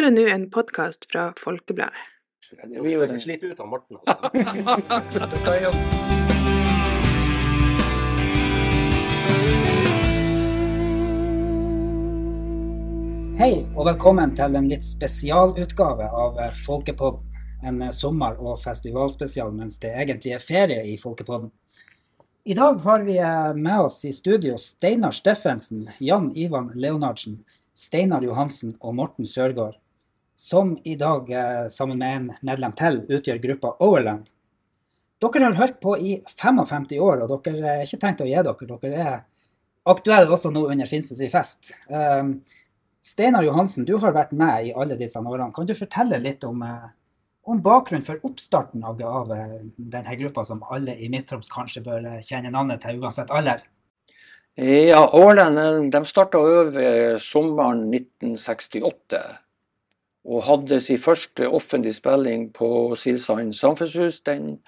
hører nå en podkast fra Folkebladet. Det blir jo ikke slitt ut av Morten, altså. Hei, og velkommen til en litt spesialutgave av Folkepodden. En sommer- og festivalspesial mens det egentlig er ferie i Folkepodden. I dag har vi eh, med oss i studio Steinar Steffensen, Jan Ivan Leonardsen, Steinar Johansen og Morten Sørgaard, som i dag, eh, sammen med en medlem til, utgjør gruppa Overland. Dere har holdt på i 55 år, og dere er ikke tenkt å gi dere. Dere er aktuelle også nå under Finnsens i fest. Um, Steinar Johansen, du har vært med i alle disse årene. Kan du fortelle litt om, eh, om bakgrunnen for oppstarten av, av eh, denne gruppa, som alle i Midt-Troms kanskje bør eh, kjenne navnet til, uansett alder? Ja, Årland de starta over sommeren 1968. Og hadde sin første offentlige spilling på Silsand samfunnshus den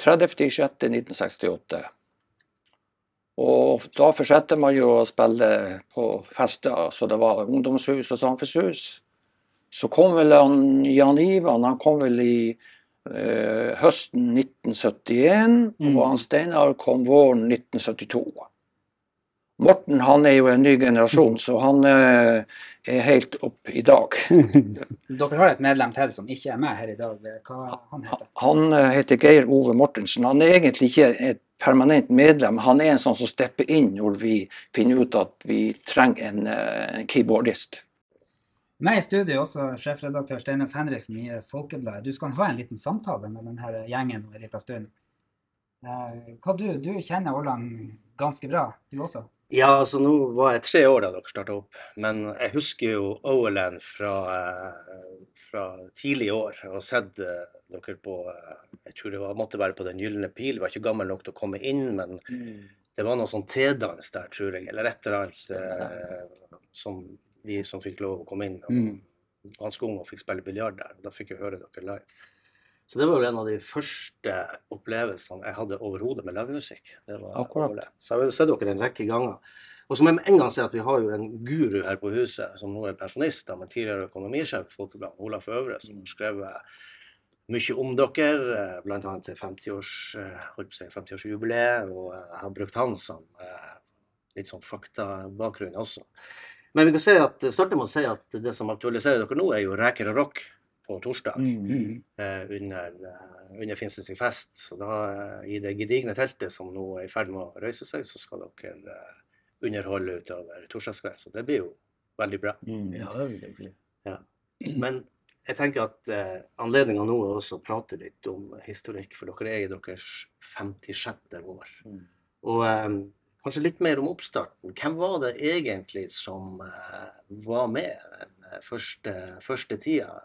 30.06.1968. Og da fortsetter man jo å spille på fester, så det var ungdomshus og samfunnshus. Så kom vel han, Jan Ivan han kom vel i eh, høsten 1971, Mm. og han Steinar kom våren 1972. Morten han er jo en ny generasjon, så han eh, er helt opp i dag. Dere har et medlem til som ikke er med her i dag. Hva han heter Han Han heter Geir Ove Mortensen. Han er egentlig ikke et permanent medlem. Han er en sånn som stepper inn når vi finner ut at vi trenger en, eh, en keyboardist. Med i studio også sjefredaktør Steinar Fenriksen i Folkebladet. Du skal ha en liten samtale med denne gjengen om en liten stund. Eh, Hva du, du kjenner Åland ganske bra, du også? Ja, altså nå var jeg tre år da dere starta opp, men jeg husker jo Overland fra, eh, fra tidlige år. Har sett eh, dere på eh, Jeg tror det var, måtte være på Den gylne pil. Jeg var ikke gammel nok til å komme inn, men det var noe sånn tedans der, tror jeg, eller et eller annet eh, som vi som fikk lov å komme inn, og Mm. ganske ung og fikk spille biljard der. Da fikk jeg høre dere live. Så det var vel en av de første opplevelsene jeg hadde overhodet med livemusikk. Akkurat. Så jeg har sett dere en rekke ganger. Og så må jeg med en gang si at vi har jo en guru her på huset, som nå er pensjonist, men tidligere økonomisjef i Folkebladet, Olaf Øvre, som har skrevet mye om dere, bl.a. blant annet til 50-års, eh, holdt på å si, 50-årsjubileet, og eh, jeg har brukt han som eh, litt sånn faktabakgrunn også. Men vi kan si at, starte med å si at det som aktualiserer dere nå, er jo Reker og rock på torsdag Mm. eh, under, eh, under Finnsens fest. Så da, eh, i det gedigne teltet som nå er i ferd med å røyse seg, så skal dere eh, underholde utover torsdagskvelden. Så det blir jo veldig bra. Ja, det vil jeg si. Men jeg tenker at eh, anledninga nå er også å prate litt om historikk, for dere er i deres 56. år. Mm. Og eh, kanskje litt mer om oppstarten. Hvem var det egentlig som eh, var med den første, første tida?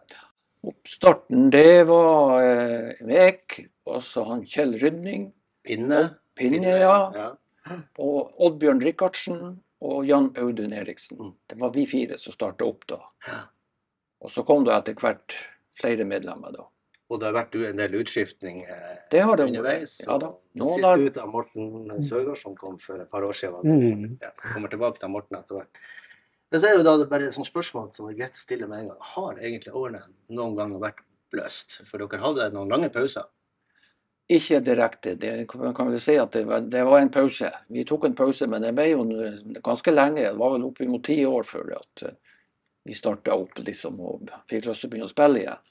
Oppstarten det var eh, meg, og så han Kjell Rydning, Pinne? Pinne, ja, ja. og Oddbjørn Rikardsen og Jan Audun Eriksen. Mm. Det var vi fire som starta opp da. Ja. Og så kom det etter hvert flere medlemmer da. Og det har vært en del utskiftning eh, Det har det underveis. Ja da. Nå, siste Sist ut av Morten Sørgaard, som kom for et par år siden. Mm. Ja, kommer tilbake til Morten etter hvert. Men så er jo da det bare et sånt spørsmål som er greit å stille med en gang. Har egentlig årene noen gang vært bløst? For dere hadde noen lange pauser. Ikke direkte. Det kan vi si at det var, det var en pause. Vi tok en pause, men det ble jo ganske lenge. Det var vel oppimot ti år før at eh, vi starta opp liksom, og fikk lyst til å begynne å spille igjen.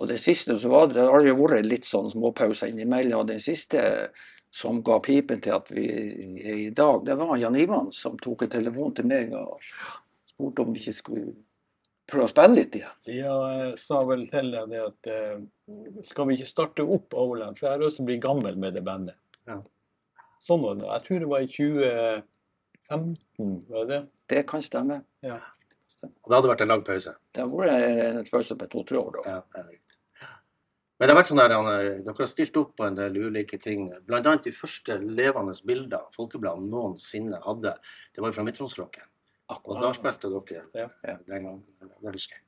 Og det siste så var det, det har jo vært litt sånn småpauser innimellom. Og den siste som ga pipen til at vi er i dag, det var Jan Ivan som tok en telefon til meg og spurte om vi ikke skulle prøve å spille litt igjen. Ja, jeg sa vel til deg det at eh, skal vi ikke starte opp Overland, for jeg har lyst til å bli gammel med det bandet. Ja. Sånn var det. Jeg tror det var i 2015, var det det? Det kan stemme. Ja. Og det hadde vært en lang pause. Det har vært en pause på to-tre år da. Ja. Men det har vært sånn der, eh, dere har stilt opp på en del ulike ting. Annet de første levende bildene Folkebladet noensinne hadde, det var jo fra Midtromsrocken. Og da spilte dere Ja. den gangen. Det husker jeg.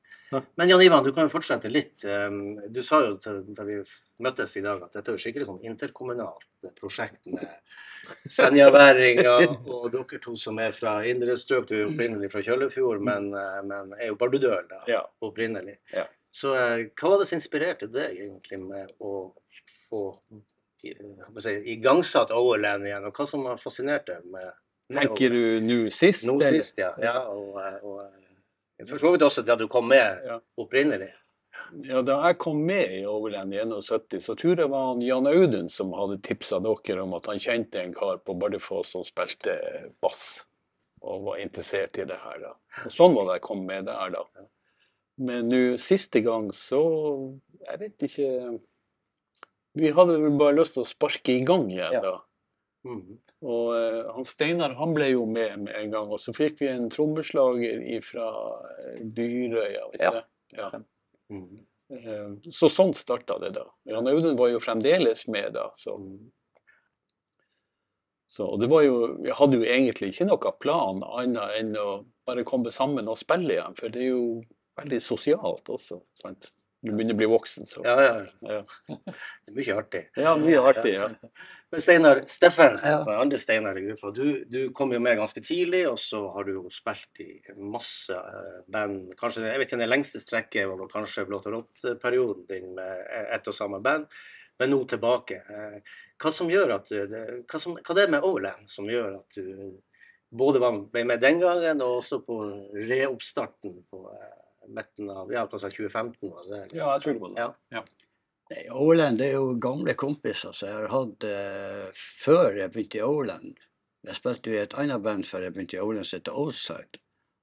Men Jan Ivan, du kan jo fortsette litt. Du sa jo da vi møttes i dag at dette er jo skikkelig sånn interkommunalt prosjekt med senjaværinger og dere to som er fra indre strøk. Du er jo opprinnelig fra Kjøllefjord, men, eh, men er jo bardudøl da, opprinnelig. Ja. Så eh, hva var det som inspirerte deg egentlig med å få si, igangsatt Overland igjen, og hva som har fascinert deg med, med Tenker du nå sist? nå sist, ja. ja og, og, og for så vidt også da du kom med Ja. opprinnelig. Ja, da jeg kom med i Overland i 71, så tror jeg det var Jan Audun som hadde tipsa dere om at han kjente en kar på Bardufoss som spilte bass, og var interessert i det her. da. Og Sånn var det jeg kom med der, da. Men nå siste gang så Jeg vet ikke Vi hadde vel bare lyst til å sparke i gang igjen, Ja. da. Mhm. Og uh, han Steinar han ble jo med med en gang. Og så fikk vi en trommeslager fra Dyrøya. vet du Ja. ja. Mhm. Eh, Så sånn starta det da. Jan Audun var jo fremdeles med da. Så, Mhm. så og det var jo, vi hadde jo egentlig ikke noe plan annet enn å bare komme sammen og spille igjen. For det er jo veldig sosialt også. sant? Du begynner å bli voksen, så Ja, ja. ja. Det er mye artig. ja mye artig. ja. Men Steinar Steffensen, Ja. altså, andre Steinar i gruppa, du, du kom jo med ganske tidlig, og så har du jo spilt i masse eh, band. Kanskje, jeg vet ikke, Det lengste strekket var kanskje Blått og rått-perioden din med ett og samme band, men nå tilbake. Eh, Hva som gjør at du, hva, som, hva det er med Overland som gjør at du både var med den gangen, og også på reoppstarten på eh, midten av ja, hva 2015? Var det, det? Ja, jeg tror det var det. Ja. Nei, Overland det er jo gamle kompiser som jeg har hatt eh, før jeg begynte i Overland. Jeg spilte jo i et annet band før jeg begynte i Overland som heter Outside.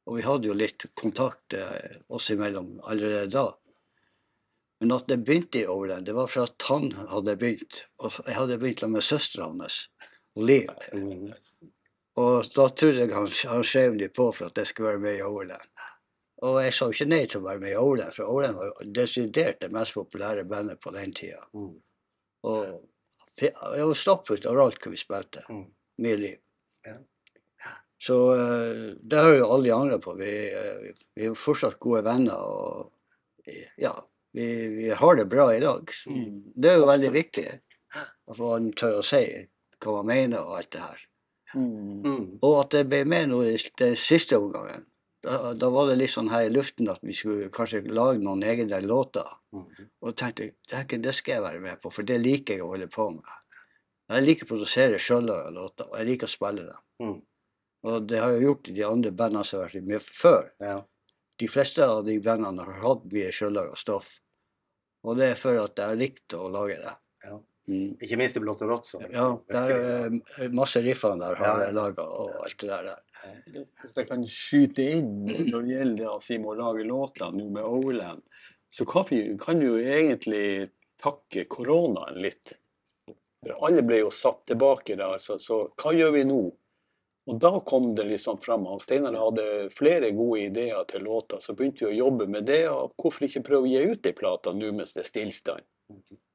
Og vi hadde jo litt kontakt eh, oss imellom allerede da. Men at jeg begynte i Overland, det var for at han hadde begynt. Og jeg hadde begynt med søstera hans, Liv. Mhm. Og da trodde jeg han, han skjev litt på for at jeg skulle være med i Overland. Og jeg sa ikke nei til å være med i Ålen, for Ålen var desidert det mest populære bandet på den tida. Mm. Og jeg var stappfullt overalt hvor vi spilte. Mm. Mye liv. Ja. Så eh, det har jo alle andre på. Vi, eh, vi er fortsatt gode venner. Og ja, vi, vi har det bra i dag. Så Mm. det er jo veldig viktig at man tør å si hva man mener og alt det her. Mm. Mhm. Og at jeg ble med nå i den siste omgangen. Da, da var det litt sånn her i luften at vi skulle kanskje lage noen egne låter. Mhm. Og tenkte det, her, det skal jeg være med på, for det liker jeg å holde på med. Jeg liker å produsere sjøl låter, og jeg liker å spille dem. Mm. Og det har jeg gjort i de andre bandene som har vært med før. Ja. De fleste av de bandene har hatt mye sjøllaga stoff. Og det er for at jeg har likt å lage det. Ja. Mm. Ikke minst i Blått og rått. Ja, der er masse riffene der har jeg laga, og alt det der. Hvis jeg kan skyte inn når det gjelder det, Simo, å lage låter nå med Overland, så kan vi, vi jo egentlig takke koronaen litt. For alle ble jo satt tilbake der, så, så hva gjør vi nå? Og da kom det liksom fram. Han Steinar hadde flere gode ideer til låter, så begynte vi å jobbe med det. Og hvorfor ikke prøve å gi ut ei plate nå mens det er stillstand?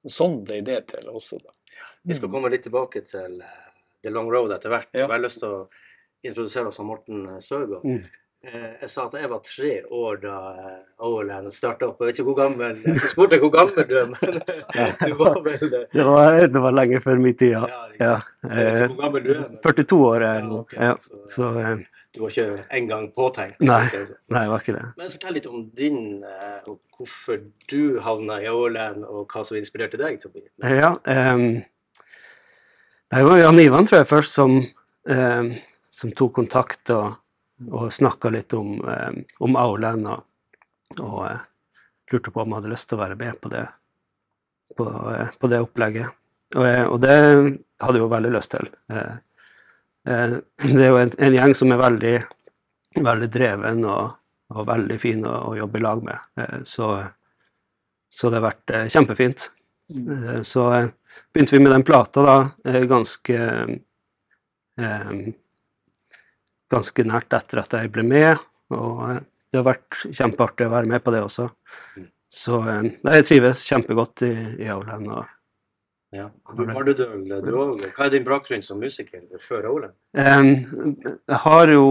Og sånn ble det til også, da. Vi skal komme litt tilbake til eh, The Long Road etter hvert. Ja. Jeg har lyst til å introdusere oss som Morten eh, Søgaard. Mm. Eh, Jeg sa at jeg var tre år da eh, Overland starta opp. Jeg vet ikke hvor gammel Jeg spurte hvor gammel du er, men du var vel det. Det var, det var lenge før min tid, ja. Ja, ja. Eh, hvor gammel du er. Men 42 år er jeg Ja, nå. Ja, så- så eh, du var ikke engang påtenkt. Nei. sånn. nei, var ikke det. Men fortell litt om din, eh, og hvorfor du havna i Overland, og hva som inspirerte deg til å bli med. Ja, um, det var Jan Ivan, tror jeg, først som, ehm, som tok kontakt og, og snakka litt om, um, om Auland, og, og eh, lurte på om jeg hadde lyst til å være med på det, på, eh, på det opplegget. Og, og det hadde jeg jo veldig lyst til. Eh, eh, det er jo en, en gjeng som er veldig, veldig dreven og, og veldig fin å, å jobbe i lag med. Eh, så, så det har vært eh, kjempefint. Eh, Så eh, begynte vi med den plata da, eh, ganske eh, ganske nært etter at jeg ble med, og eh, det har vært kjempeartig å være med på det også. Mm. Så eh, jeg trives kjempegodt i, i Auland, og Ja. Du, Bardudøl, du også. Hva er din bakgrunn som musiker før Ålen? Jeg har jo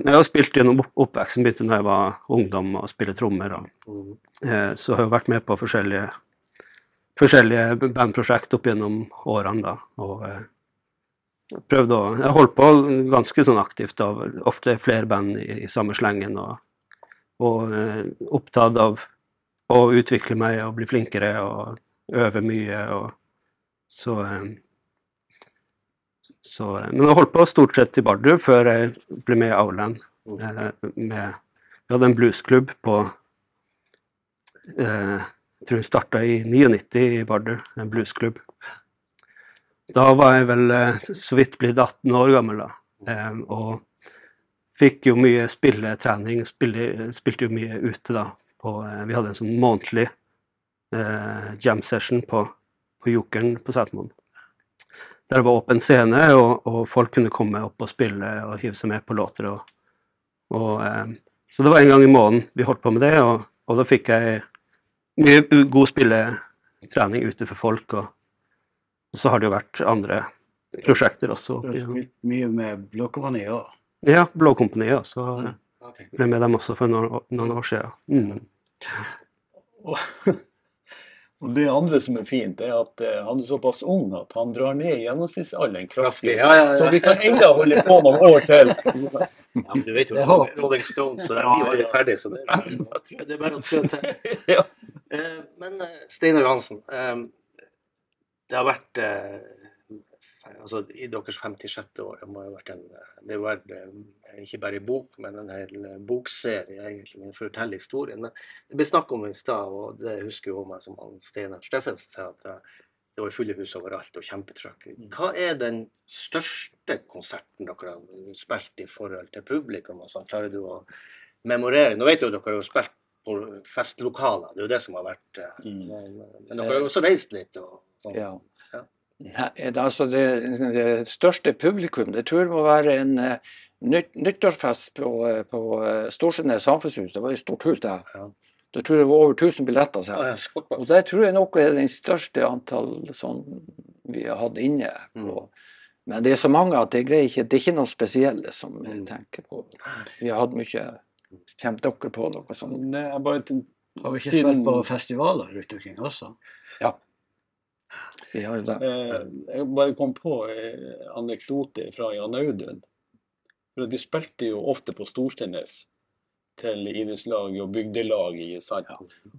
Jeg har spilt gjennom oppveksten, begynte da jeg var ungdom å spille trommer. Og, Mm. eh, så har jeg vært med på forskjellige, forskjellige bandprosjekt opp gjennom årene. da, og eh, prøvd å Jeg holdt på ganske sånn aktivt, av, ofte flere band i, i samme slengen. Og, og eh, opptatt av å utvikle meg og bli flinkere og øve mye. og så eh, så, eh, men jeg holdt på stort sett i Bardu før jeg ble med i Auland. Eh, vi hadde en bluesklubb på eh, Jeg tror hun starta i 99 i Bardu, en bluesklubb. Da var jeg vel eh, så vidt blitt 18 år gammel, da. Eh, og fikk jo mye spilletrening. spilte, spilte jo mye ute, da. På, eh, vi hadde en sånn månedlig eh, jam session på, på Jokeren på Setermoen. Der det var åpen scene, og, og folk kunne komme opp og spille og hive seg med på låter. Og, og, eh, så det var en gang i måneden vi holdt på med det, og da fikk jeg mye god spilletrening ute for folk. Og, og så har det jo vært andre prosjekter også. Du har spilt mye med Blåkompani òg. Ja, Blå Kompani, ja. Så jeg Ok. ble med dem også for noen, år- noen år siden. Mm. Og, det andre som er fint, er at eh, han er såpass ung at han drar ned gjennomsnittsalderen kraftig. Ja, ja, ja. Så vi kan enda holde på noen år til. Ja, men du vet jo. Rolling Stones, så de er jo aldri ferdig, så det, det er bare å trå til. Eh, Men eh, Steinar Hansen, det har vært eh, altså I deres 56. år det må ha vært en, det vært eh, ikke bare en bok, men en hel eh, bokserie egentlig, for å fortelle historien. Men det ble snakk om i stad, og det husker jo meg som Steinar Steffensen sa, at det var fulle hus overalt og kjempetrykk. Hva er den største konserten dere har spilt i forhold til publikum? sånn? Klarer du å memorere? Nå vet jo dere har spilt på festlokaler, det er jo det som har vært eh, Men, dere har også reist litt. og sånn. Ja. Ja. Nei, det, altså det, det største publikum, det tror jeg må være en uh, nytt, nyttårsfest på, eh, på Storsteinnes samfunnshus. Det var et stort hus der. Ja. Da tror jeg det var over 1000 billetter. Så. Ja, ja, Og det tror jeg nok er den største antall som vi har hatt inne. På. Men det er så mange at jeg greier ikke, det er ikke noe spesielle som jeg Mm. tenker på. Vi har hatt mye Kommer dere på noe sånt? Nei, jeg bare Har vi ikke Siden- spilt på festivaler rundt omkring også? Vi har jo det. Eh, Jeg bare kom på en anekdote fra Jan Audun. For Vi spilte jo ofte på Storsteinnes til idrettslaget og bygdelaget i sant?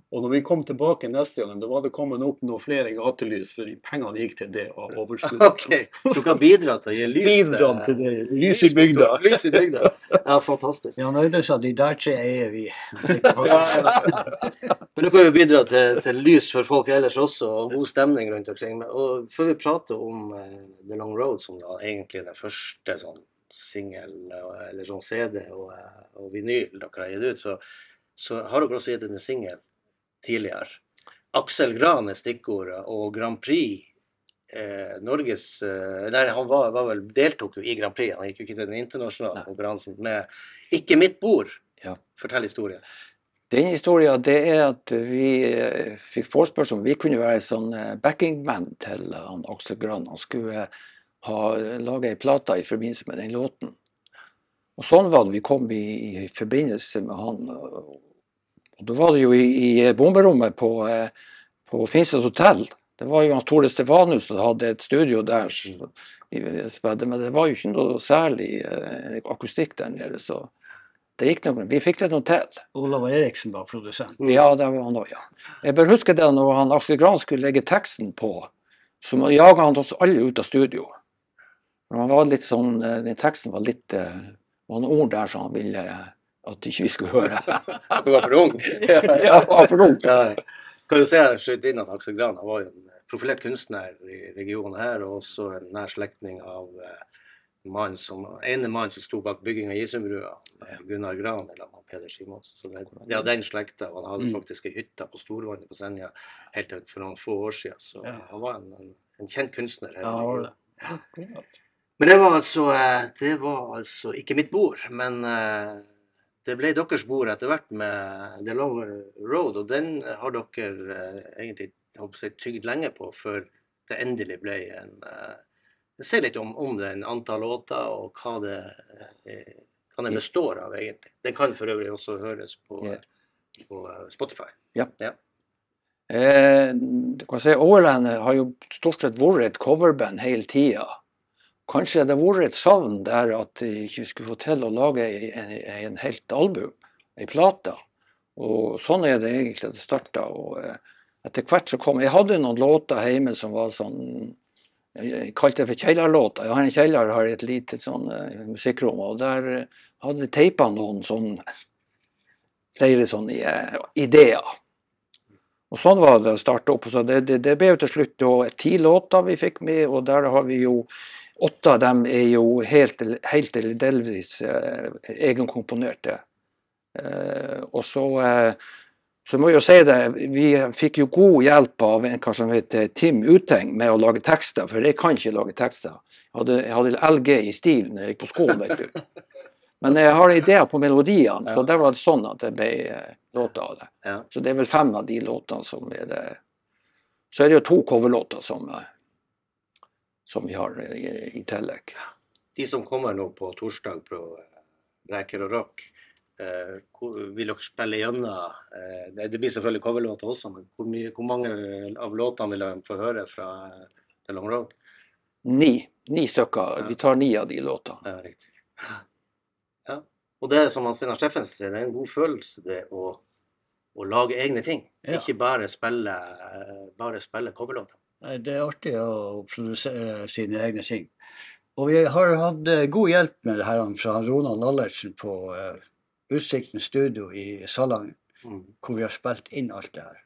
Og når vi kom tilbake neste gang, da var det kommet opp noen flere gatelys, for pengene gikk til det av overskuddet. okay. Så du kan bidra til å gi lys Bidra til det. Lys i bygda. Lys i bygda. Ja, fantastisk. Jan Audun sa de der tre eier vi. Men du kan jo bidra til, til lys for folk ellers også, og god stemning rundt omkring. Og før vi prater om uh, The Long Road, som da egentlig er den første sånn singel, eh, eller sånn CD og, eh, og vinyl dere har gitt ut, så, så har dere også gitt ut en singel tidligere. Aksel Gran er stikkordet, og Grand Prix eh, Norges eh, Nei, han var, var vel, deltok jo i Grand Prix, han gikk jo ikke til den internasjonale konkurransen med Ikke mitt bord. Ja. Fortell historien. Den historien det er at vi eh, fikk forespørsel om vi kunne være sånn backingman backingband til eh, han Aksel Gran. Han skulle eh, ha laga ei plate i forbindelse med den låten. Og sånn var det. Vi kom i, i forbindelse med han. Og, da var det jo i, i bomberommet på, på Finnsnes hotell. Det var jo han Tore Stefanus som hadde et studio der. Men det var jo ikke noe særlig eh, akustikk der nede. så det gikk noe, Vi fikk det nå til. Olav Eriksen var produsent. Ja, det var han òg, ja. Jeg bare husker det når han Aksel Gran skulle legge teksten på, så jaga han oss alle ut av studio. Men han var litt sånn, eh, Den teksten var litt eh, Det var noen ord der som han ville at ikke vi skulle høre. Du var for ung. ja, han var for ung. Ja, kan jo se skyte inn at Aksel Gran var jo en profilert kunstner i regionen her, og også en nær slektning av eh, mann som, ene mann som sto bak bygging av Gisumbrua, eh, Gunnar Gran eller Peder Simonsen. Så det, det den slekta. og Han hadde faktisk ei hytte på Storvannet på Senja helt til for noen få år siden. Så han var en, en, en kjent kunstner. her Ja, det. det. Men det var altså, eh, det var altså ikke mitt bord, men eh, det ble deres bord etter hvert med The Long Road, og den har dere eh, egentlig jeg tygd lenge på før det endelig ble en Si litt om, om den antall låter, og hva det, hva det består av, egentlig. Den kan for øvrig også høres på, på Spotify. Ja. ja. Eh, si Overland har jo stort sett vært et coverband hele tida. Kanskje det har vært et savn der at de ikke skulle få til å lage en, en helt album, ei plate. Og sånn er det egentlig det starta. Eh, etter hvert så kom Jeg hadde noen låter hjemme som var sånn Jeg kalte det for kjellerlåter. Jeg har en kjeller, har et lite sånn eh, musikkrom, og der eh, hadde jeg teipa noen sånn flere sånne ideer. Og sånn var det å starte opp. Så det, det, det ble jo til slutt jo ti låter vi fikk med, og der har vi jo Åtte av dem er jo helt, helt eller delvis eh, egenkomponerte. Eh, og så, eh, så må jeg jo si det, vi fikk jo god hjelp av en kar som heter Tim Uteng med å lage tekster, for jeg kan ikke lage tekster. Jeg hadde, jeg hadde LG i stil når jeg gikk på skolen, vet du. Men jeg har ideer på melodiene, så det var sånn at det ble eh, låter av det. Ja. Så det er vel fem av de låtene som er det. Så er det jo to coverlåter som, eh, som vi har i, i tillegg. De som kommer nå på torsdag på eh, Reker og Rock, eh, hvor, vil dere spille gjennom eh, det, blir selvfølgelig coverlåter også, men hvor, mye, hvor mange av låtene vil de få høre fra eh, The Long Road? Ni, ni stykker. Ja. Vi tar ni av de låtene. Ja, riktig. Ja. Og det er som Steinar Steffensen sier, det er en god følelse det å, å lage egne ting. Ja. Ikke bare spille, eh, bare spille coverlåter. Det er artig å produsere sine egne ting. Og vi har hatt eh, god hjelp med det her fra Ronald Allertsen på uh, Utsikten studio i Salangen, Mm. hvor vi har spilt inn alt det her.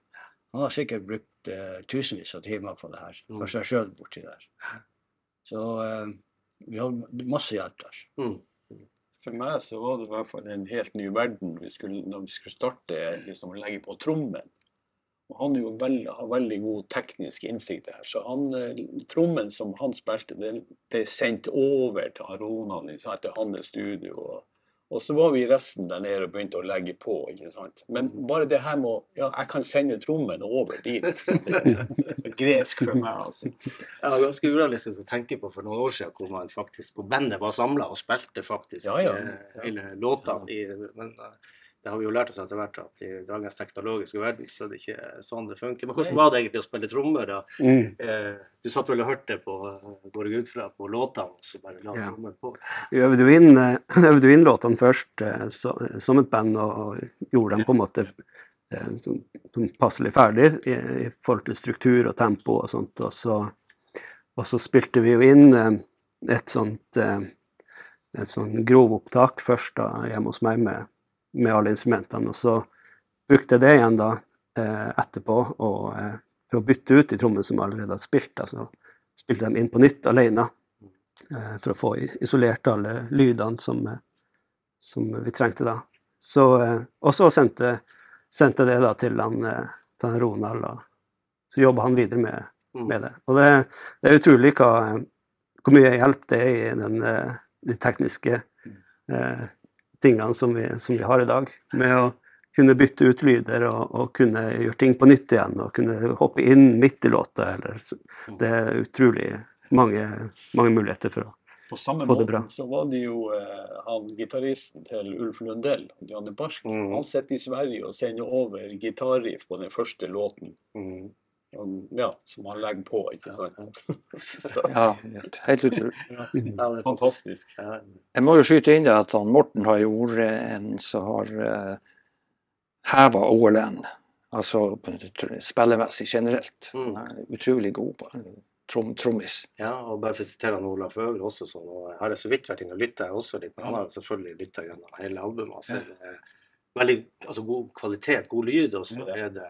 Han har sikkert brukt uh, tusenvis av timer på det her, Mm. for seg sjøl borti der. Så uh, vi har masse hjelp der. Mm. For meg så var det i hvert fall en helt ny verden vi skulle, når vi skulle starte liksom, å legge på trommen. Og han er jo veld, har veldig god teknisk innsikt her, så han, eh, trommen som han spilte, det ble sendt over til han Ronald liksom, etter hans studio. Og, og så var vi resten der nede og begynte å legge på. ikke sant? Men bare det her med å Ja, jeg kan sende trommen over dit. Det er gresk for meg, altså. Det var ganske urealistisk å tenke på for noen år siden, hvor man faktisk, hvor bandet var samla og spilte faktisk Ja, ja. eh, hele låtene. I, men eh, det har vi jo lært oss etter hvert at i dagens teknologiske verden så er det ikke sånn det funker. Men hvordan var det egentlig å spille trommer? da? Mm. Eh, du satt vel og hørte på, går jeg ut fra, på låtene, og så bare la Ja. trommen på? Vi øvde jo inn, eh, øvde inn låtene først eh, så, som et band, og, og gjorde dem på en måte sånn, passelig ferdig i, i forhold til struktur og tempo og sånt. Og så, og så spilte vi jo inn et sånt et sånn grovopptak først da, hjemme hos meg med, med alle instrumentene. Og så brukte jeg det igjen da eh, etterpå og, eh, for å bytte ut de trommene som allerede hadde spilt. Altså spilte dem inn på nytt alene eh, for å få isolert alle lydene som, som vi trengte da. Så, og så sendte, sendte jeg det da til han, til han Ronald, og så jobba han videre med, Mm. med det. Og det, det er utrolig hva, hvor mye hjelp det er i den, de tekniske eh, tingene som vi, som vi har i dag. Med å kunne bytte ut lyder og, og kunne gjøre ting på nytt igjen, og kunne hoppe inn midt i låta. Eller, det er utrolig mange, mange muligheter for å På samme måte så var det jo eh, han gitaristen til Ulf Lundell, Janne Barsk. Mm. Han sitter i Sverige og sender over gitarriff på den første låten. Mm. Og, ja, som han legger på, ikke sant. Så, Ja, helt utrolig. Ja, det er fantastisk. Jeg må jo skyte inn det at han Morten har jo vært en som har uh, heva OLN. Altså spillemessig generelt. Mm. Utrolig god på trom, trommis. Ja, og bare for å sitere han Olaf Øvre også, så nå har jeg så vidt vært inne og lytta også litt, men han har selvfølgelig lytta gjennom hele albumet. Så det er veldig altså, god kvalitet, god lyd, og så er det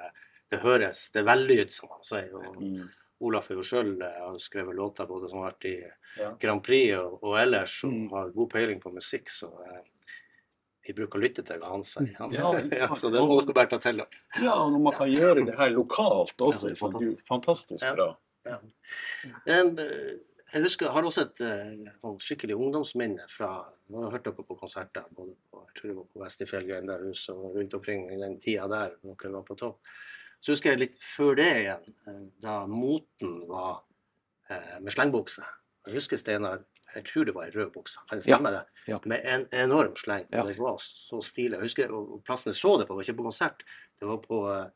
det høres, det er vellyd, som han sier. og Mm. Olaf er jo sjøl har skrevet låter både som har vært i Ja. Grand Prix og, og ellers, som Mm. har god peiling på musikk, så eh, vi bruker å lytte til hva han sier. Han, Ja, ja, så det må dere bare ta til dere. Ja, og når man kan gjøre det her lokalt også, Ja, det er så er fantastisk. fantastisk Ja. bra. Eh, Jeg husker, har også et eh, sånn skikkelig ungdomsminne fra Nå har jeg hørt dere på konserter, både på, jeg tror det var på Vestifjellgrenda hus og rundt omkring i den tida der dere var på topp. Så husker jeg litt før det igjen, eh, da moten var eh, med slengbukse. Jeg husker Steinar, jeg tror det var ei rød bukse. Kan det Ja, stemme det? ja. Med en enorm sleng. Ja. Det var så stilig. Jeg husker og plassen jeg så det på, var ikke på konsert. Det var på uh,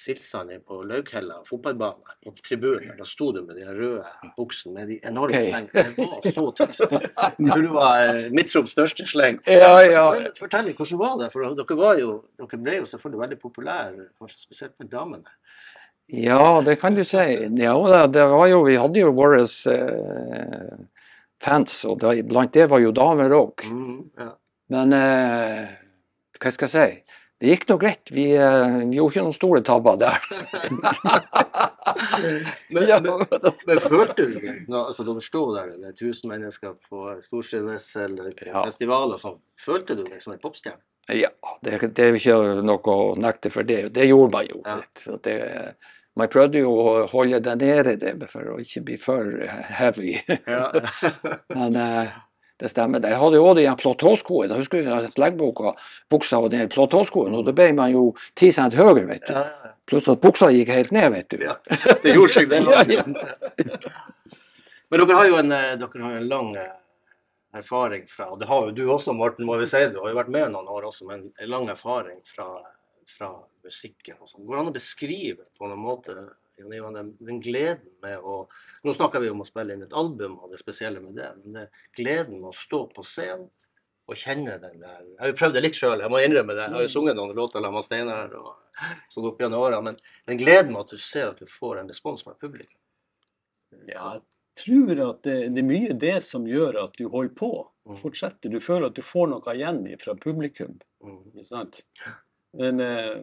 Silsand på Laughella fotballbane. På tribunen. Da sto du med de røde buksene med de enorme okay. slengene. Det var så tøft. Tror det var Midtroms største sleng. Ja, ja. Fortell hvordan var det? For dere, var jo, dere ble jo selvfølgelig veldig populære, kanskje spesielt med damene. Ja, det kan du si. Ja, det, det var jo, vi hadde jo våre eh, fans, og det, blant det var jo damer òg. Mm, ja. Men eh, hva skal jeg si? Det gikk nå greit. Vi, eh, vi gjorde ikke noen store tabber der. Men, Ja. men, men følte du? Nå, altså, dere sto der, det er 1000 mennesker på Storstrenes eller Ja. festival og sånn. Følte du deg som en popstjerne? Ja, det, det er ikke noe å nekte for det. Det gjorde man jo. Ja. Det, man prøvde jo å holde det nede det, for å ikke bli for heavy. Ja. Men eh, det stemmer. Jeg hadde jo òg de platåskoene. Husker du sleggboka, buksa og den platåskoen, og da ble man jo ti cent høyere, vet du. Ja, ja, Pluss at buksa gikk helt ned, vet du. ja. Det gjorde seg, det. Ja, også. Men dere har jo en, eh, dere har en lang eh, erfaring fra og Det har jo du også, Morten, må vi si. Du har jo vært med noen år også, men en lang erfaring fra, fra musikken. og sånn. Går det an å beskrive på noen måte Jan jo den, den gleden med å Nå snakker vi om å spille inn et album og det spesielle med det, men det er gleden med å stå på scenen og kjenne den der Jeg har jo prøvd det litt sjøl, jeg må innrømme det. Jeg har jo sunget noen låter sammen med Steinar og sånn opp gjennom åra, men den gleden med at du ser at du får en respons fra publikum. Ja, jeg tror at det, det er mye det som gjør at du holder på. Mm. Fortsetter. Du føler at du får noe igjen fra publikum. Mm. Ikke sant? Men eh,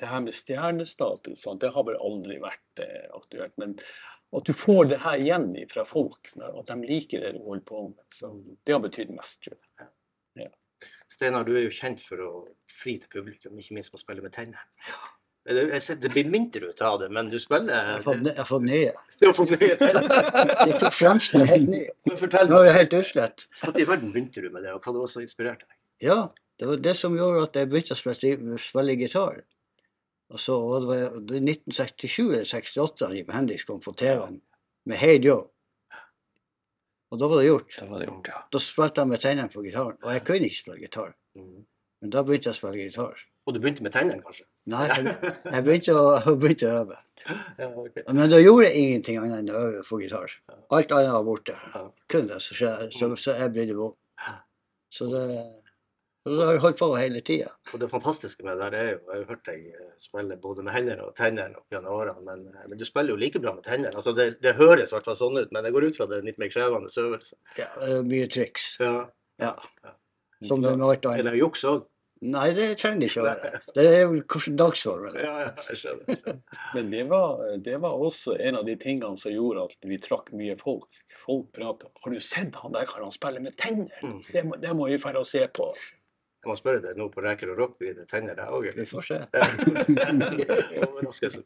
det her med stjernestatus, sånt, det har vel aldri vært eh, aktuelt. Men at du får det her igjen fra folk, at de liker det du holder på med. Så det har betydd mest, tror jeg. Steinar, du er jo kjent for å fri til publikum, ikke minst med å spille med tenner. Ja. jeg ser, det blir mindre ut av det, men du spiller Jeg har fått, jeg fått nye. Du har fått mye til. De tok fremsten helt nye. Men fortell, Nå er jeg helt uslett. når i verden begynte du med det, og hva det var som inspirerte deg? Ja, det var det som gjorde at jeg begynte å spille, spille gitar. Og så og det var det 1967 eller 68 Jim Hendrix kom på TV-en med Hey Joe. Og da var det gjort. Da, var det gjort, ja. Da spilte jeg med tennene på gitaren. Og jeg kunne ikke spille gitar, Mm. men da begynte jeg å spille gitar. Og du begynte med tennene, kanskje? Nei, jeg, jeg begynte, å, begynte å øve. Ja, okay. Men da gjorde jeg ingenting annet enn å øve på gitar. Alt annet var borte. Kun det, så, så, så jeg brydde meg om. Så det, så det har jeg holdt på hele tida. Og det fantastiske med det der er jo, jeg har jo hørt deg eh, spille både med hender og tenner opp gjennom årene, men, eh, men du spiller jo like bra med tenner. Altså det, det høres i hvert fall sånn ut, men jeg går ut fra det er en litt mer krevende øvelse. Ja, det er mye triks. Ja. Ja. Som med alt Er annet. det juks òg? Nei, det trenger det ikke å være. Det er jo hvordan dagsformen er. Ja, ja, jeg skjønner. Men det var, det var også en av de tingene som gjorde at vi trakk mye folk. Folk prater Har du sett han der kan han spille med tenner? Mm. Det, må, det må vi dra og se på. Jeg må spørre deg nå på Reker og Rock, blir det tenner der òg? Vi får se. Overraskelse.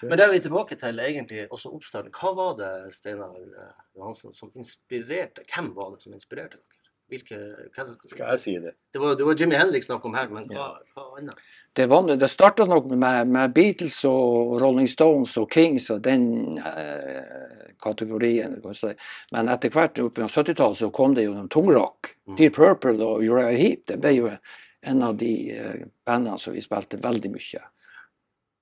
Men det er vi tilbake til egentlig også oppstarten. Hva var det, Steinar eh, Johansen, som inspirerte Hvem var det som inspirerte dere? Hvilke, hva, Skal jeg si det? det, var, det var Jimmy Henrik snakk om her, men hva, hva annet? Det, var, det starta nok med, med Beatles og Rolling Stones og Kings og den eh, kategorien. Men etter hvert opp på 70-tallet så kom det jo noen tungrock. Mm. Deep Purple og Uriah Heap Det ble jo en av de eh, bandene som vi spilte veldig mye.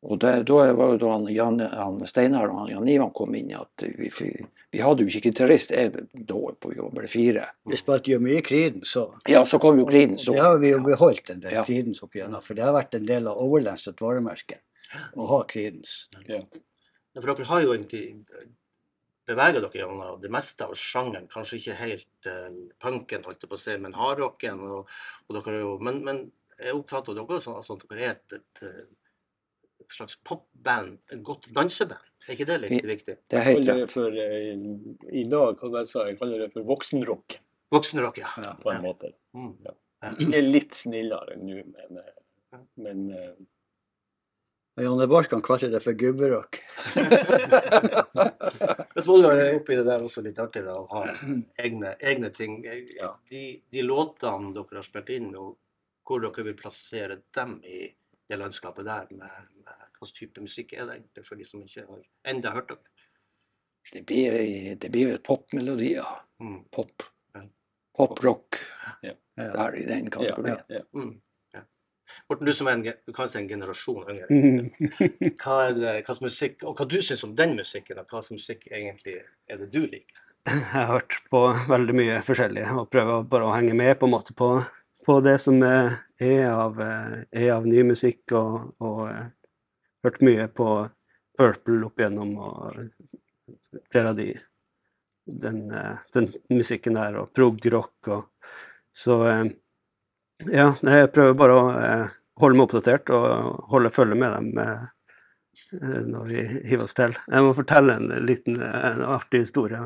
Og det, da var jo da han, Jan, han Steinar og han, Jan Ivan kom inn at vi, vi, hadde jo ikke gitarist da, på vi var bare fire. Vi spilte jo mye Creedence, så Ja, så kom jo Creedence. det har vi jo beholdt en del Ja. Creedence opp igjennom. For det har vært en del av Overlands et varemerke å ha Creedence. Ja. Ja, For dere har jo egentlig beveget dere gjennom det meste av sjangeren. Kanskje ikke helt uh, punken, holdt jeg på å si, men hardrocken. Og, og dere er jo, men, men jeg oppfatter dere sånn altså, at dere er et, et, slags popband, et godt danseband. Er ikke det litt viktig? Det er Jeg helt kaller rett. det for, eh, I dag kan jeg si, jeg kaller det for voksenrock, Voksenrock, ja. på en måte. Mm. Det er litt snillere nå, men, eh, men eh, Og Janne Barkan kalte det for gubberock. Men så må du være oppi det der også litt artig, da, å ha egne, egne ting. De, de låtene dere har spilt inn, og hvor dere vil plassere dem i det landskapet der, med, med hvilken type musikk er det egentlig for de som ikke har enda hørt dere? Det blir, det blir vel popmelodier. Mm. Pop. Ja. Pop-rock. Ja. Der i den Ja, kategorien. ja. Mm. Morten, du som er en, du kan si en generasjon yngre. Mm. Hva er det, hva slags musikk, og hva du syns om den musikken, og hva slags musikk egentlig er det du liker? Jeg har hørt på veldig mye forskjellig og prøver bare å henge med på en måte på, på det som er, av, eh, er av ny musikk, og, og eh, hørt mye på Purple opp igjennom og flere av de den, eh, den musikken der, og prog-rock og Så ja, jeg prøver bare å holde meg oppdatert og holde følge med dem når vi hiver oss til. Jeg må fortelle en liten en artig historie.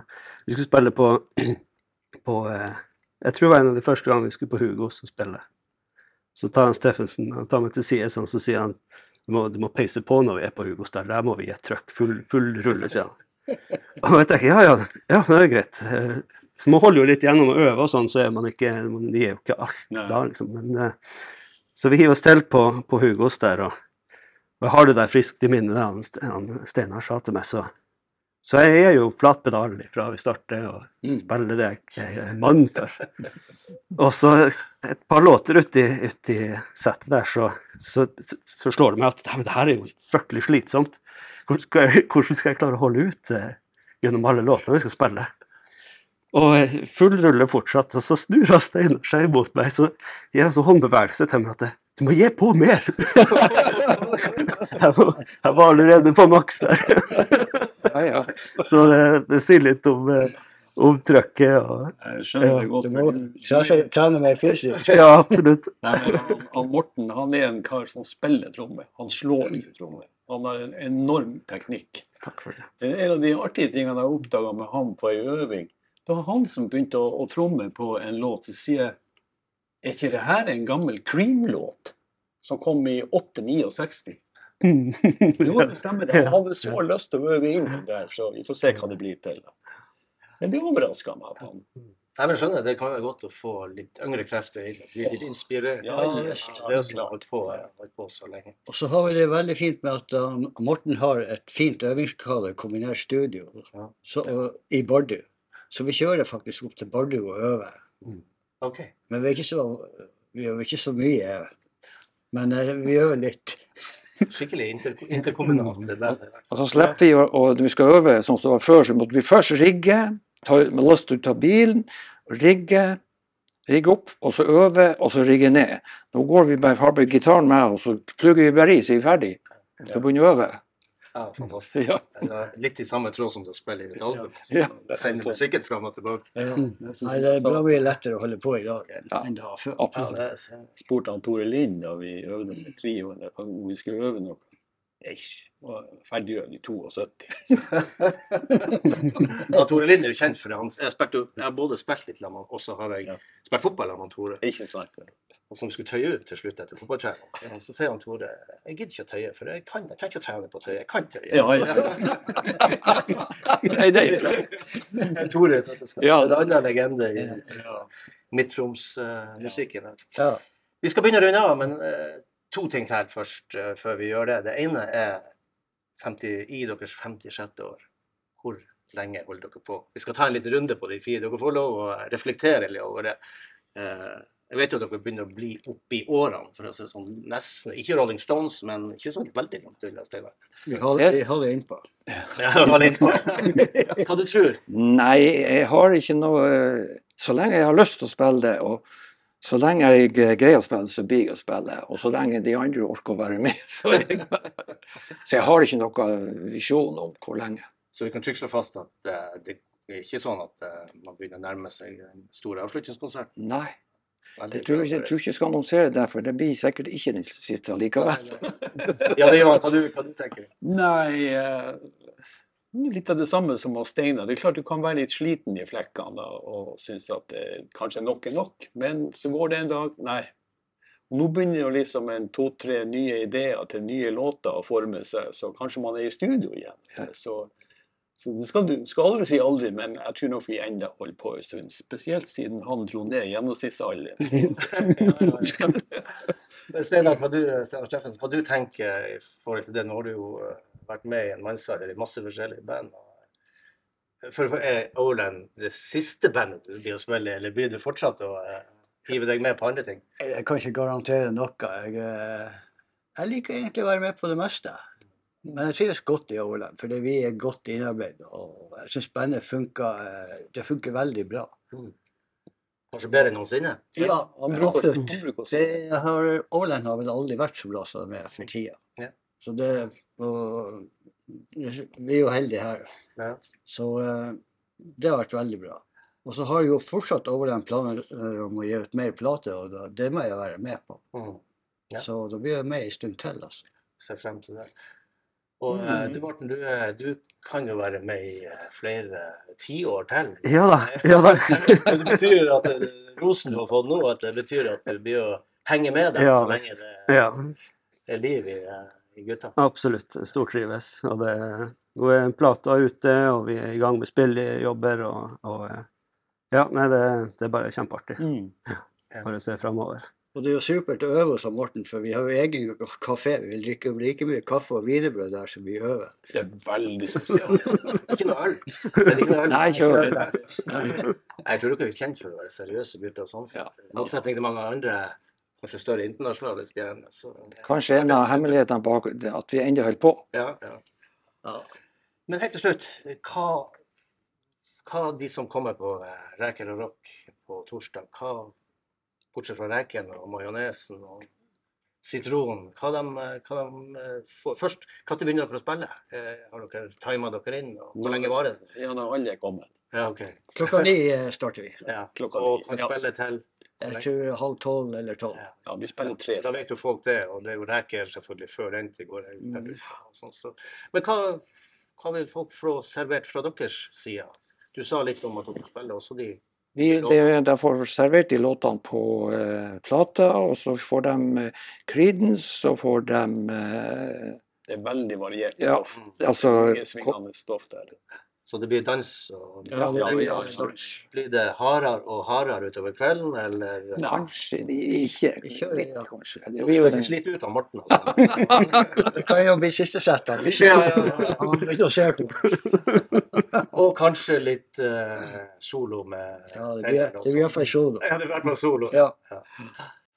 Vi skulle spille på, på Jeg tror det var en av de første gangene vi skulle på Hugos og spille. Så tar han Steffensen han tar meg til side sånn, så sier han du må, du må peise på når vi er på Hugos der. Der må vi gi et trøkk. Full, full rulle, sier han. Og jeg tenker ja, ja, ja, det er greit. Så man holder jo litt gjennom å øve og sånn, så er man ikke Man gir jo ikke alt da, liksom. Men, eh, så vi hiver oss til på, på Hugos der, og, og jeg har det der friskt i minnet det han, han Steinar sa til meg, så så jeg er jo flatpedalen fra vi starter, og Mm. spiller det jeg er mann for. Og så et par låter uti, uti settet der, så, så, så slår det meg at det her er jo fryktelig slitsomt. Hvordan skal, jeg, hvordan skal jeg klare å holde ut eh, gjennom alle låtene vi skal spille? Og eh, full rulle fortsatt, og så snur han Steinar seg mot meg, så gir han sånn håndbevegelse til meg at jeg, du må gi på mer! jeg, var, jeg var allerede på maks der. Så det, det sier litt om, eh, om trøkket Ja. Jeg skjønner det Du godt. må men- trene trene mer fysisk. Ja, absolutt. Nei, han, han Morten han er en kar som spiller tromme. Han slår ikke tromme. Han har en enorm teknikk. Takk for det. Det En av de artige tingene jeg oppdaga med han på ei øving, det var han som begynte å, å tromme på en låt. Så sier jeg er ikke det her en gammel Cream-låt som kom i 869? Jo, det stemmer. det. Han hadde så lyst til å øve inn der, så vi får se hva det blir til. Men det overraska meg. at han Nei, men skjønner, Det kan være godt å få litt yngre krefter inn. Bli litt inspirert. Ja, det ja, er som har holdt på, holdt på så lenge. Og så har vi det veldig fint med at um, Morten har et fint øvingslokale, kombinert studio, Ja. så, og, i Bardu. Så vi kjører faktisk opp til Bardu og øver. OK. Men vi er ikke så, vi gjør ikke så mye. Men uh, vi gjør litt. Skikkelig inter, interkommunalt. er. Og så slipper vi å, vi skal øve sånn som det var før, så måtte vi først rigge, ta, til ut av bilen, rigge, rigge opp, og så øve, og så rigge ned. Nå går vi bare, har vi gitaren med, og så plugger vi bare i, så er vi ferdig. Så begynner vi å øve. Ja, fantastisk. Ja. Litt i samme tråd som det å spille inn et album. Ja. Sender musikken fram og tilbake. Nei, det er bra mye lettere å holde på i dag enn, Ja. det var før. Ja, Absolutt. er, spurte han Tore Lind da vi øvde med trioen om vi skulle øve noe. Eish, var ferdigøvd i 72. ja, Tore Lind er jo kjent for det. Han, jeg, har både spilt litt sammen, og så har jeg Ja. spilt fotball sammen med Tore. Ikke sant? Og som skulle tøye ut til slutt etter fotballtrening. Så sier han Tore jeg gidder ikke å tøye, for jeg kan jeg trenger ikke å trene på å tøye. Jeg kan tøye. Ja, ja. Nei, det er bra. Tore. Ja. Er en annen legende i Midt-Troms-musikken. Ja. Vi skal begynne å runde av, men uh, to ting til først uh, før vi gjør det. Det ene er 50, i deres 56. år. Hvor lenge holder dere på? Vi skal ta en liten runde på de fire. Dere får lov å reflektere litt over det. Eh, jeg vet jo at dere begynner å bli oppi årene, for å si sånn. Nesten, ikke Rolling Stones, men ikke så veldig langt unna, Steinar. Vi holder, innpå. Litt. Hva du tror Nei, jeg har ikke noe Så lenge jeg har lyst til å spille det, og så lenge jeg eh, greier å spille, så blir jeg å spille. Og så lenge de andre orker å være med, så jeg Så jeg har ikke noen visjon om hvor lenge. Så vi kan trygt slå fast at eh, det er ikke sånn at eh, man begynner å nærme seg en stor avslutningskonsert. Nei. Jeg tror, jeg tror ikke jeg skal annonsere det, for det blir sikkert ikke den siste likevel. Ja, det er hva du, hva du tenker Nei, eh, litt av det samme som hos Steinar. Det er klart du kan være litt sliten i flekkene og synes at eh, kanskje nok er nok, men så går det en dag Nei. Nå begynner jo liksom en to-tre nye ideer til nye låter å forme seg, så kanskje man er i studio igjen. Så, så det skal du skal aldri si aldri, men jeg tror nok vi enda holder på en stund. Spesielt siden han dro ned gjennomsnittsalderen. Men Steinar, hva du, Steffens, hva du tenker i forhold til det? Nå har du jo eh, vært med i en mannsalder i masse forskjellige band. For Er Overland det siste bandet du blir å spille, i, eller blir du fortsatt å eh, hive deg med på andre ting? Jeg kan ikke garantere noe. Jeg, eh, jeg liker egentlig å være med på det meste. Men jeg trives godt i Åland, fordi vi er godt innarbeidet. Og jeg syns bandet funker, eh, det funker veldig bra. Kanskje bedre enn noensinne? Ja, absolutt. Åland har vel aldri vært så bra som det er for tida. Ja. Så det og, Vi er jo heldige her. Ja. Så eh, det har vært veldig bra. Og så har jo fortsatt Overland planer eh, om å gi ut mer plater, og det må jeg være med på. Mm. Ja. Så da blir jeg med en stund til. altså. Ser frem til det. Og mm. du Morten, du, eh, du kan jo være med i eh, flere tiår til. Ja da. Ja da. det betyr at eh, rosen du har fått nå, at det betyr at du blir å henge med deg Ja, så lenge det Ja, er liv i, eh, i gutta. absolutt. Stortrives. Og det nå er plata ute, og vi er i gang med spillejobber, og, og eh, Ja, nei, det, det er bare kjempeartig. Mm. Bare se framover. Og det er jo supert å øve hos av, Morten, for vi har jo egen kafé. Vi vil drikke like mye kaffe og wienerbrød der som vi øver. Det er veldig sosialt. Ikke noe øl. Er ikke øl. Jeg tror dere er kjent for å være seriøse gutter. sånn sett. I motsetning til mange andre, kanskje større internasjonale stjerner. Så, Kanskje en av hemmelighetene bak det at vi ennå holder på. ja, ja. Men helt til slutt, hva, hva de som kommer på eh, Reker og Rock på torsdag, hva, bortsett fra reken og majonesen og sitronen, hva de, hva de eh, får Først, når begynner dere å spille? Eh, Har dere tima dere inn? Og hvor lenge varer det? Ja, når alle er kommet. Ja, okay. Klokka ni eh, starter vi. Ja. Klokka Og ni, kan ja. spille til Jeg tror halv tolv eller tolv. Ja. Ja, vi spiller tre. Da vet jo folk det, og det er jo reker selvfølgelig før den tid går. og sånn, så. Men hva, hva vil folk få servert fra deres side? Du sa litt om at dere spiller også de Vi, de, de får servert de låtene på uh, plata, og så får de uh, Creedence, så får de uh, Det er veldig variert Ja. Det Altså stoff der. Så det blir dans? og Ja, det Ja, blir ja. Blir det hardere og hardere utover kvelden, eller Kanskje de ikke kjører, litt, ja. kanskje. Det blir jo ikke slite ut av Morten, altså. Det kan jo bli siste sett. Han Ja, ja, ja. Begynner å se på. Og kanskje litt uh, solo med Ja, det blir i hvert fall solo. Ja, det blir i hvert fall solo. Ja.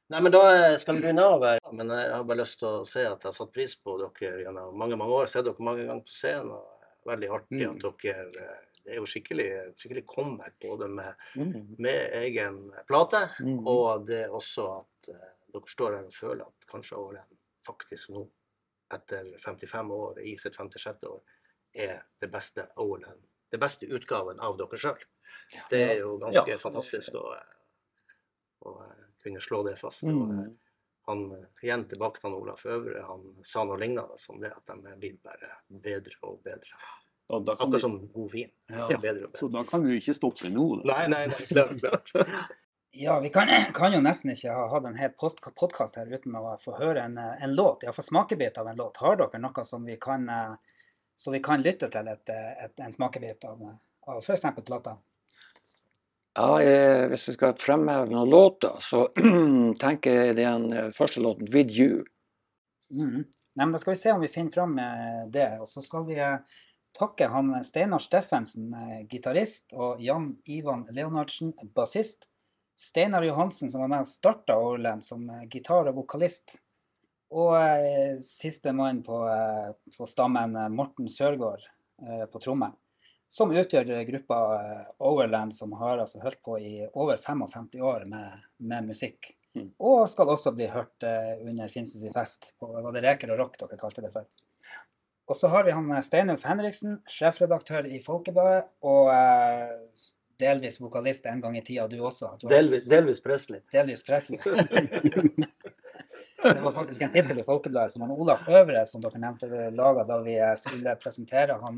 Nei, men da eh, skal vi begynne av her. Men jeg har bare lyst til å si at jeg har satt pris på dere gjennom mange mange år. Sett dere mange ganger på scenen. og Veldig artig at dere eh, Det er jo skikkelig, skikkelig comeback både med, Mm. med egen plate, Mm. og det er også at eh, dere står her og føler at kanskje Ålen faktisk nå, etter 55 år, i sitt 56. år, er det beste Ålen. Det beste utgaven av dere sjøl. Det er jo ganske Ja. fantastisk å, å eh, kunne slå det fast. Og, Mm. eh, han, igjen tilbake til han Olaf Øvre, han sa noe lignende som det at de blir bare bedre og bedre. Og da kan Akkurat vi, som god vin. Ja. Bedre og så da kan vi jo ikke stoppe nå. Da. Nei, nei, nei, klart, klart. Ja, vi kan, kan jo nesten ikke ha hatt en hel podkast her uten å få høre en, en låt, iallfall smakebit av en låt. Har dere noe som vi kan, eh, så vi kan lytte til et, et, en smakebit av, av f.eks. plata? Ja, jeg, hvis jeg skal fremheve noen låter, så tenker jeg den eh, første låten 'With You'. Mhm. Nei, Da skal vi se om vi finner fram med det. Og så skal vi eh, takke han eh, Steinar Steffensen, eh, gitarist, og Jan Ivan Leonardsen, bassist. Steinar Johansen, som var med og starta Overland som eh, gitar- og vokalist. Og eh, siste mann på, eh, på stammen, eh, Morten Sørgaard, eh, på tromme. Som utgjør gruppa eh, Overland, som har altså holdt på i over 55 år med, med musikk. Og skal også bli hørt eh, under Finnsens fest, på var det Reker og Rock dere kalte det for. Og så har vi han eh, Steinulf Henriksen, sjefredaktør i Folkebladet, og eh, delvis vokalist en gang i tida, du også. Du har Delvis, delvis Presley. delvis Presley. det var faktisk en tittel i Folkebladet som han Olaf Øvre, som dere nevnte, laga da vi skulle presentere han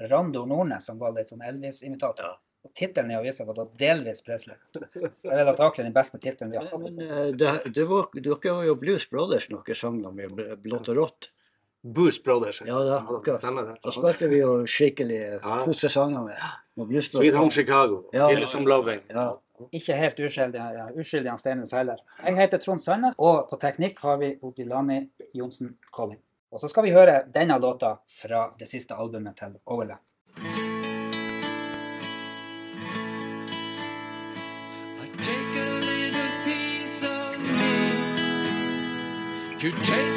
Rando Nordnes, som var litt sånn Elvis-imitator. Og Tittelen i avisa var da 'Delvis Presley'. Det er antakelig den beste tittelen vi har hatt. Men eh, det, det var, dere var jo Blues Brothers noen sang Bl- Blått og rått. Boost Brothers. Ja, det er akkurat. Da spilte vi jo skikkelig Ja. to sanger med, med Blues Sweet Home Chicago. Ja. Ille som loving. Ja. Ikke helt uskyldig, ja, uskyldig han Steinulf heller. Jeg heter Trond Sandnes, og på teknikk har vi Odilani Johnsen Collin. Og så skal vi høre denne låta fra det siste albumet til Overland. You take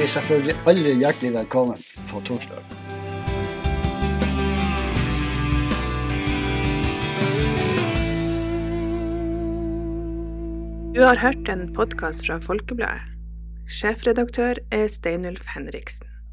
vi selvfølgelig alle hjertelig velkommen på torsdag. Du har hørt en podkast fra Folkebladet. Sjefredaktør er Steinulf Henriksen.